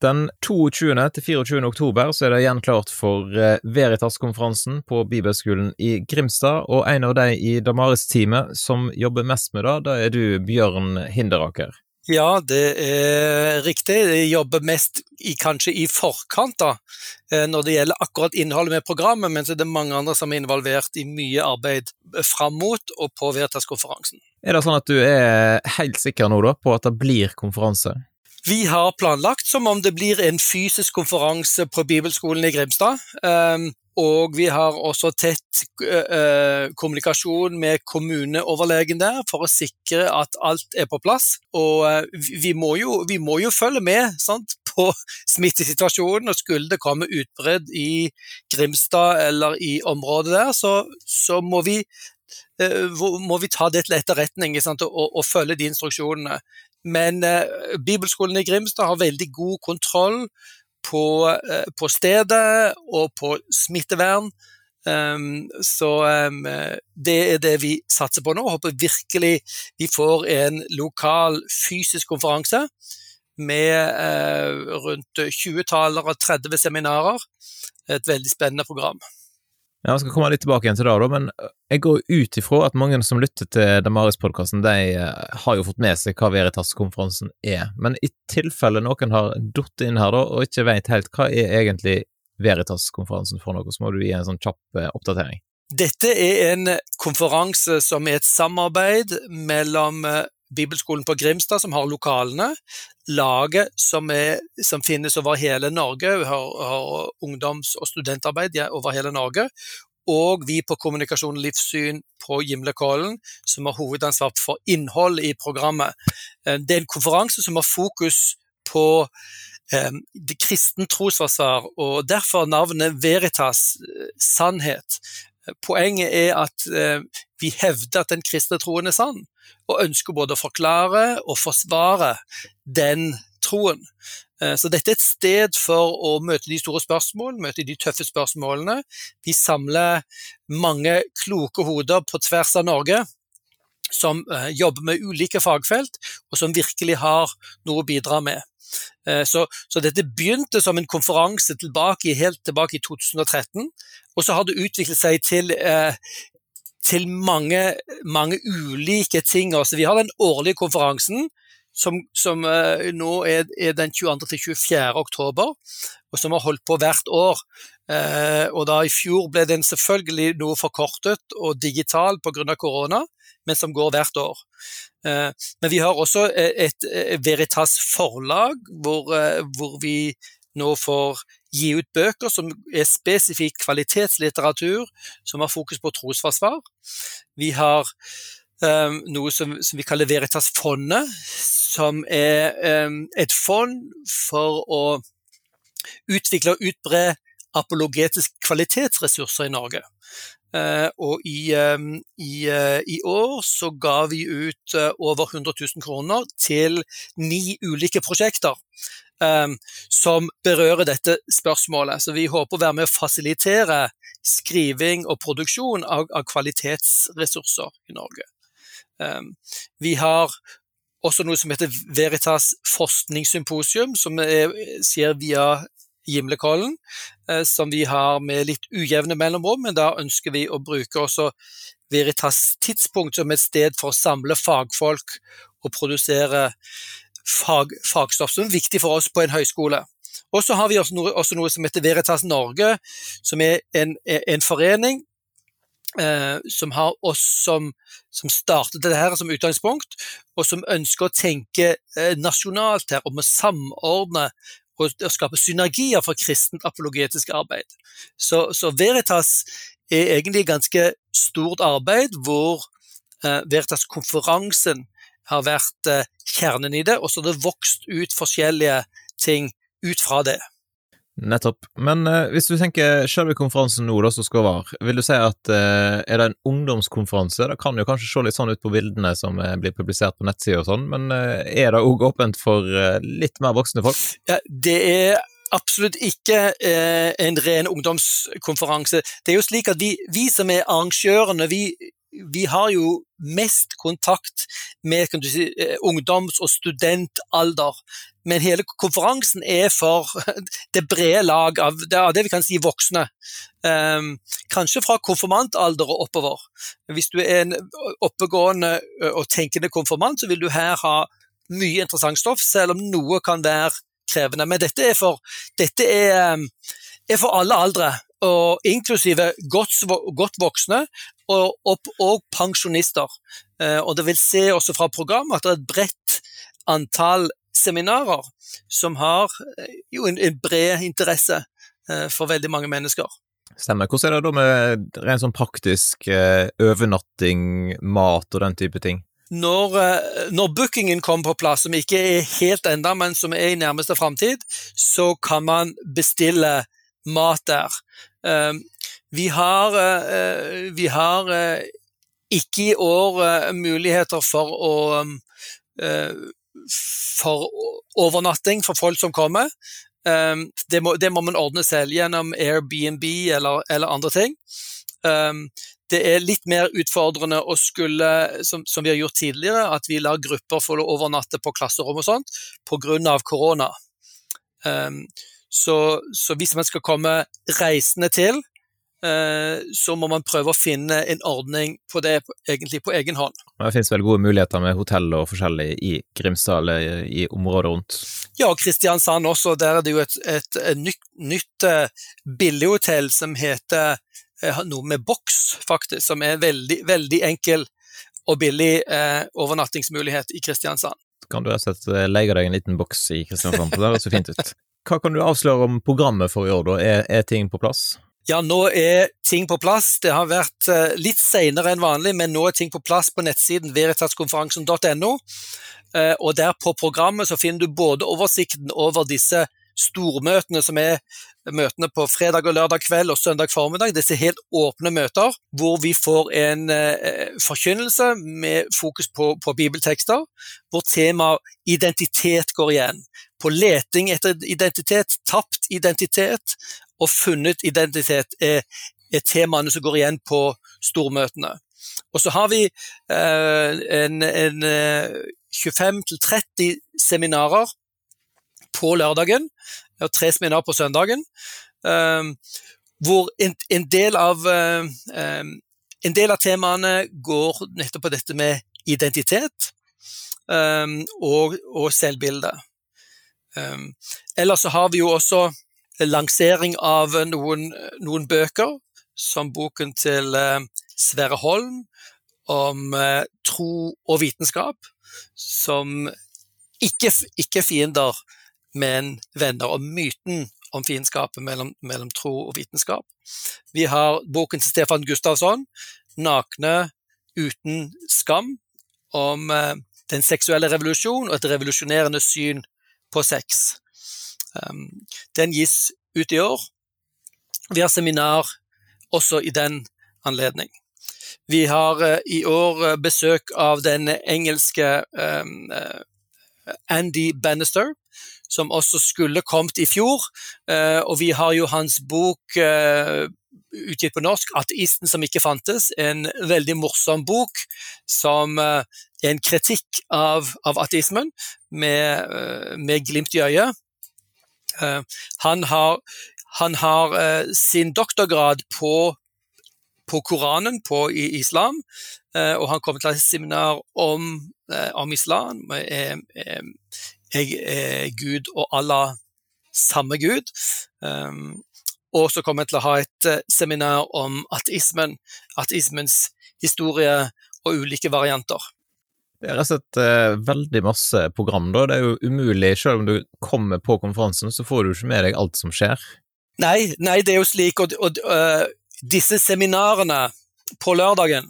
Den 22. til 24. oktober så er det igjen klart for eh, Veritas-konferansen på Bibelskolen i Grimstad, og en av de i Damaris-teamet som jobber mest med det, da er du Bjørn Hinderaker. Ja, det er riktig. Jeg jobber mest i, kanskje i forkant da, eh, når det gjelder akkurat innholdet med programmet, men så er det mange andre som er involvert i mye arbeid fram mot og på Veritas-konferansen. Er det sånn at du er helt sikker nå da på at det blir konferanse? Vi har planlagt som om det blir en fysisk konferanse på Bibelskolen i Grimstad. Um, og vi har også tett uh, kommunikasjon med kommuneoverlegen der for å sikre at alt er på plass. Og uh, vi, må jo, vi, må jo, følge med sant, på smittesituasjonen, og skulle det komme utbrudd i Grimstad eller i området der, så, så må, vi, må vi ta det til etterretning og, og, følge de instruksjonene. Men Bibelskolen i Grimstad har veldig god kontroll på, eh, på stedet og på smittevern. Um, så um, det er det vi satser på nå. Håper virkelig vi får en lokal fysisk konferanse med uh, rundt 20 talere og 30 seminarer. Et veldig spennende program. Ja, Vi skal komme litt tilbake igjen til det, da, men eh, jeg går ut ifra at mange som lytter til Damaris-podkasten, de eh, har jo fått med seg hva Veritas-konferansen er. Men i tilfelle noen har datt inn her da, og ikke vet helt hva er egentlig Veritas-konferansen for noe, så må du gi en sånn kjapp eh, oppdatering. Dette er en konferanse som er et samarbeid mellom Bibelskolen på Grimstad, som har lokalene, laget som, er, som finnes over hele Norge, har, har ungdoms- og studentarbeid over hele Norge, og vi på Kommunikasjon og livssyn på Gimlekollen, som har hovedansvar for innhold i programmet. Eh, det er en konferanse som har fokus på eh, kristen trosforsvar, og derfor navnet Veritas, eh, sannhet. Poenget er at eh, vi hevder at den kristne troen er sann, og ønsker både å forklare og forsvare den troen. Eh, så dette er et sted for å møte de store spørsmål, møte de tøffe spørsmålene. Vi samler mange kloke hoder på tvers av Norge som eh, jobber med ulike fagfelt, og som virkelig har noe å bidra med. Eh, så, så, dette begynte som en konferanse tilbake, helt tilbake i 2013, og så har det utviklet seg til, eh, til mange, mange, ulike ting. Også. vi har den årlige konferansen, som, som uh, nå er, er, den 22. til 24. oktober, og som har holdt på hvert år. Uh, og da I fjor ble den selvfølgelig noe forkortet og digital pga. korona, men som går hvert år. Eh, men vi har også et Veritas forlag, hvor, eh, hvor vi nå får gi ut bøker som er spesifikk kvalitetslitteratur, som har fokus på trosforsvar. Vi har noe som, som, vi kaller Veritas-fondet, som er um, et fond for å utvikle og utbre apologetiske kvalitetsressurser i Norge. Uh, og i, i, uh, i, år så ga vi ut uh, over 100 000 kroner til ni ulike prosjekter som berører dette spørsmålet. Så vi håper å være med å fasilitere skriving og produksjon av, av kvalitetsressurser i Norge. Um, vi har også noe som heter Veritas forskningssymposium, som er, skjer via Gimlekollen, eh, som vi har med litt ujevne mellomrom, men da ønsker vi å bruke også Veritas tidspunkt som et sted for å samle fagfolk og produsere fag, fagstoff som er viktig for oss på en høyskole. Og så har vi også noe, også noe, som heter Veritas Norge, som er en, en forening eh, som har oss som, som startet dette her som utgangspunkt, og som ønsker å tenke eh, nasjonalt her om å samordne og skape synergier for kristent apologetisk arbeid. Så, så, Veritas er egentlig et ganske stort arbeid hvor eh, Veritas-konferansen har vært eh, kjernen i det, og så har det vokst ut forskjellige ting ut fra det. Nettopp. Men uh, hvis du tenker selve konferansen nå da, som skal være, vil du si at uh, er det en ungdomskonferanse? Det kan jo kanskje se litt sånn ut på bildene som uh, blir publisert på nettsida og sånn, men er det òg åpent for litt mer voksne folk? Ja, det er absolutt ikke en ren ungdomskonferanse. Det er jo slik at vi, vi som er arrangørene, vi vi har jo mest kontakt med si, ungdoms- og studentalder. Men hele konferansen er for det brede lag av det, det vi kan si voksne. Um, kanskje fra konfirmantalder og oppover. Hvis du er en oppegående og tenkende konfirmant, så vil du her ha mye interessant stoff, selv om noe kan være krevende. Men dette er for, dette er, er for alle aldre, og inklusive godt, godt voksne og, og, og pensjonister. Uh, og det vil se også fra programmet at det er et bredt antall seminarer som har eh, jo en, en bred interesse uh, for veldig mange mennesker. Stemmer. Hvordan er det da med rent sånn praktisk overnatting, mat og den type ting? Når, når, bookingen kommer på plass, som ikke er helt enda, men som er i nærmeste framtid, så kan man bestille mat der. Vi har, vi har ikke i år muligheter for å for overnatting for folk som kommer. Um, det, må, det, må, man ordne selv gjennom Airbnb eller, eller andre ting. Um, det er litt mer utfordrende å skulle, som, som, vi har gjort tidligere, at vi lar grupper få overnatte på klasserom og sånt pga. korona. Um, så, så, hvis man skal komme reisende til, Eh, så må man prøve å finne en ordning på det egentlig på egen hånd. Det finnes vel gode muligheter med hotell og forskjellig i Grimstad eller i området rundt? Ja, Kristiansand også. Der er det jo et, et, et nytt, nytt uh, billighotell som heter uh, noe med boks, faktisk, som er veldig, veldig enkel og billig eh, overnattingsmulighet i Kristiansand. Kan du rett og slett leie deg en liten boks i Kristiansand? Det høres så fint ut. Hva kan du avsløre om programmet for i år, da? Er, er ting på plass? Ja, nå er ting på plass. Det har vært uh, litt senere enn vanlig, men nå er ting på plass på nettsiden veritaskonferansen.no. Uh, eh, og der på programmet så finner du både oversikten over disse stormøtene, som er møtene på fredag og lørdag kveld og søndag formiddag. Disse helt åpne møter hvor vi får en uh, forkynnelse med fokus på, på bibeltekster, hvor temaet identitet går igjen på leting etter identitet, tapt identitet, og funnet identitet er, er temaene som går igjen på stormøtene. Og så har vi eh, en, en 25-30 eh, seminarer på lørdagen og tre seminarer på søndagen. Eh, hvor en, en, del av, eh, eh, en, del av temaene går nettopp på dette med identitet eh, og, og selvbilde. ellers så har vi jo også lansering av noen, noen bøker, som boken til eh, Sverre Holm om eh, tro og vitenskap, som ikke, ikke fiender, men venner. Og myten om fiendskapet mellom, mellom, tro og vitenskap. Vi har boken til Stefan Gustavsson, 'Nakne uten skam', om eh, den seksuelle revolusjon og et revolusjonerende syn på sex. Um, den gis ut i år. Vi har seminar også i den anledning. Vi har uh, i år uh, besøk av den engelske um, uh, Andy Bannister, som også skulle kommet i fjor. og vi har jo hans bok utgitt på norsk, 'Ateisten som ikke fantes', en veldig morsom bok som er en kritikk av, av ateismen, med, med glimt i øyet. Eh, han har, han har eh, sin doktorgrad på, på Koranen på, i islam, eh, og han kommer til et seminar om, om islam. Er, er Gud og Allah samme Gud. og så kommer jeg til å ha et seminar om ateismen, ateismens historie og ulike varianter. Det er rett og slett eh, veldig masse program, da. Det er jo umulig, selv om du kommer på konferansen, så får du ikke med deg alt som skjer. Nei, nei det er jo slik, og, og uh, disse seminarene på lørdagen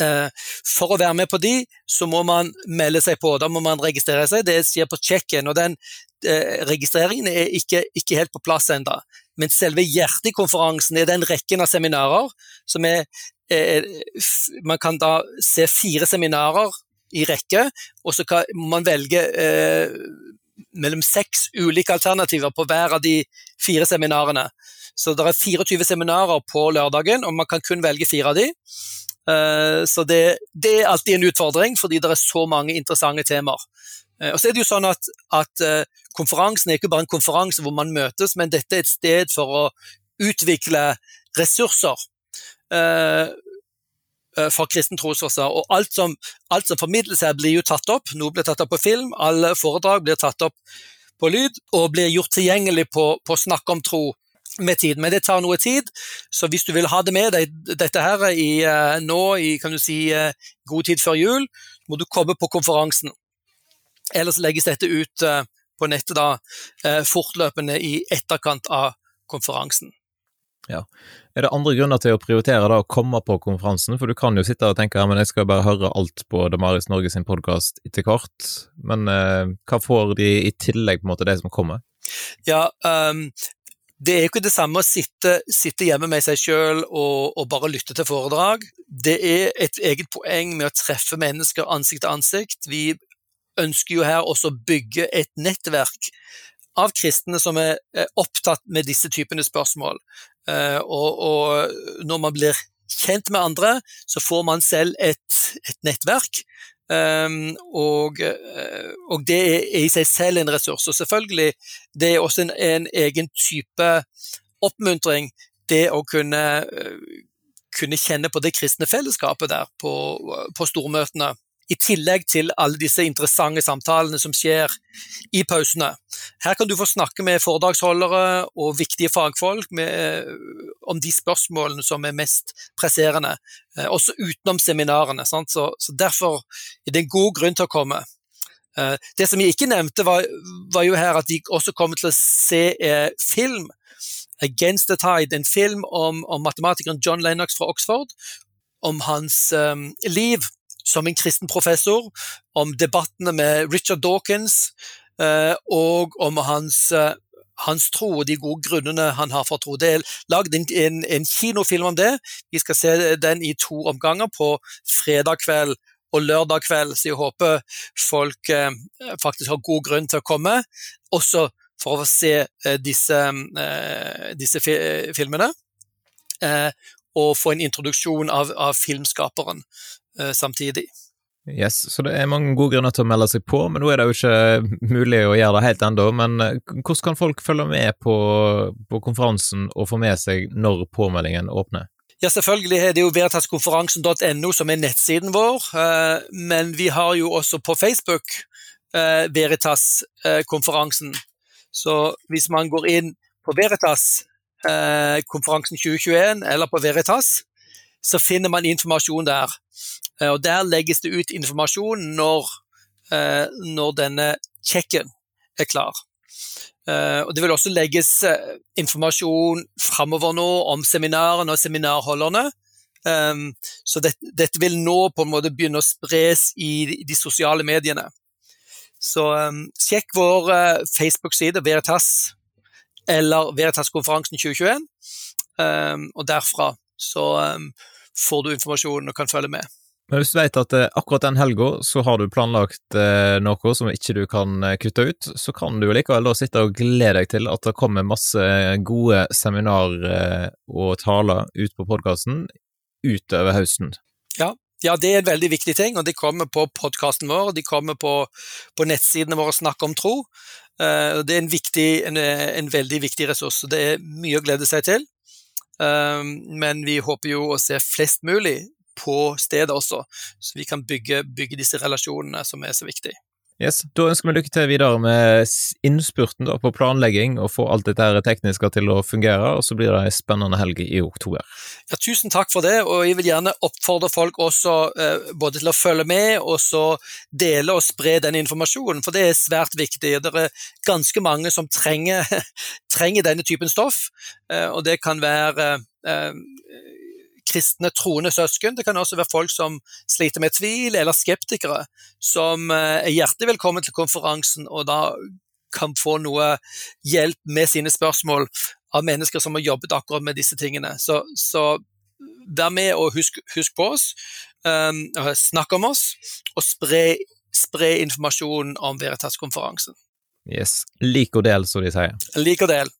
uh, For å være med på de, så må man melde seg på. Da må man registrere seg. Det skjer på check-in, og den uh, registreringen er ikke, ikke helt på plass ennå. Men selve hjertet i konferansen er den rekken av seminarer som er Man kan da se fire seminarer i rekke, og så kan man velge eh, mellom seks ulike alternativer på hver av de fire seminarene. Så det er 24 seminarer på lørdagen, og man kan kun velge fire av de. Eh, så det, det, er alltid en utfordring, fordi det er så mange interessante temaer. Eh, og så er det jo sånn at, at eh, Konferansen er ikke bare en konferanse hvor man møtes, men dette er et sted for å utvikle ressurser for kristen trosforsvar. Og alt som, alt som, formidles her, blir jo tatt opp. Noe blir tatt opp på film, alle foredrag blir tatt opp på lyd og blir gjort tilgjengelig på, på Snakk om tro med tid. Men det tar noe tid, så hvis du vil ha det med deg dette her i, uh, nå i kan du si, uh, god tid før jul, må du komme på konferansen. Ellers legges dette ut på nettet da, fortløpende i etterkant av konferansen. Ja. Er det andre grunner til å prioritere da å komme på konferansen? For du kan jo sitte og tenke ja, men jeg skal bare høre alt på Damaris Norge sin podkast etter hvert. Men hva får de i tillegg, på en måte, det som kommer? Ja, um, det er jo ikke det samme å sitte, sitte hjemme med seg sjøl og, og, bare lytte til foredrag. Det er et eget poeng med å treffe mennesker ansikt til ansikt. Vi ønsker jo her også å bygge et nettverk av kristne som er opptatt med disse typene spørsmål. Eh, og, og når man blir kjent med andre, så får man selv et, et nettverk Um, og, eh, og, det er i seg selv en ressurs. Og selvfølgelig, det er også en, en egen type oppmuntring, det å kunne, eh, kunne kjenne på det kristne fellesskapet der på, på stormøtene i tillegg til alle disse interessante samtalene som skjer i pausene. Her kan du få snakke med foredragsholdere og viktige fagfolk med, eh, om de spørsmålene som er mest presserende, eh, også utenom seminarene. Så, så, Derfor er det en god grunn til å komme. Eh, det som jeg ikke nevnte, var, var jo her at de også kommer til å se film. 'Against the Tide', en film om, om matematikeren John Lennox fra Oxford, om hans um, liv som en kristen professor, om debattene med Richard Dawkins eh, og om hans, eh, hans tro og de gode grunnene han har for tro. Det er lagd en, en, kinofilm om det. Vi skal se den i to omganger, på fredag kveld og lørdag kveld, så jeg håper folk eh, faktisk har god grunn til å komme. Også for å se disse, disse filmene. Og få en introduksjon av, av filmskaperen samtidig. Yes, så det er mange gode grunner til å melde seg på, men nå er det jo ikke mulig å gjøre det helt ennå. Men eh, hvordan kan folk følge med på, på, konferansen og få med seg når påmeldingen åpner? Ja, selvfølgelig er det jo veritaskonferansen.no som er nettsiden vår, eh, men vi har jo også på Facebook eh, Veritas-konferansen. Så hvis man går inn på Veritas eh, konferansen 2021 eller på Veritas, så finner man informasjon der. Eh, og Der legges det ut informasjon når, eh, når denne checken er klar. Eh, og Det vil også legges informasjon framover nå om seminarene og seminarholderne. Så det, dette vil nå på en måte begynne å spres i de sosiale mediene. Så sjekk vår Facebook-side, Veritas eller Veritas-konferansen 2021. Um, og derfra så får du informasjon og kan følge med. Men hvis du vet at eh, akkurat den helga så har du planlagt eh, noe som ikke du kan eh, kutte ut, så kan du likevel da sitte og glede deg til at det kommer masse gode seminar og taler ut på podkasten utover høsten. Ja, ja, det er en veldig viktig ting, og de kommer på podkasten vår, de kommer på, på nettsidene våre Snakk om tro. Det er en, viktig, en, en, veldig viktig ressurs, så det er mye å glede seg til. Men vi håper jo å se flest mulig på stedet også, så vi kan bygge, bygge disse relasjonene som er så viktige. Yes, Da ønsker vi lykke til videre med innspurten på planlegging og få alt dette tekniske til å fungere, og så blir det ei spennende helg i oktober. Ja, Tusen takk for det, og jeg vil gjerne oppfordre folk også eh, både til å følge med og så dele og spre den informasjonen, for det er svært viktig. Det er ganske mange som trenger, trenger denne typen stoff, eh, og det kan være eh, kristne troende søsken. Det kan også være folk som sliter med tvil, eller skeptikere, som eh, er hjertelig velkommen til konferansen og da kan få noe hjelp med sine spørsmål av mennesker som har jobbet akkurat med disse tingene. Så, så vær med og husk, husk på oss, um, snakk om oss, og spre, spre informasjon om Veritas-konferansen. Yes. Lik og del, som de sier. Lik og del.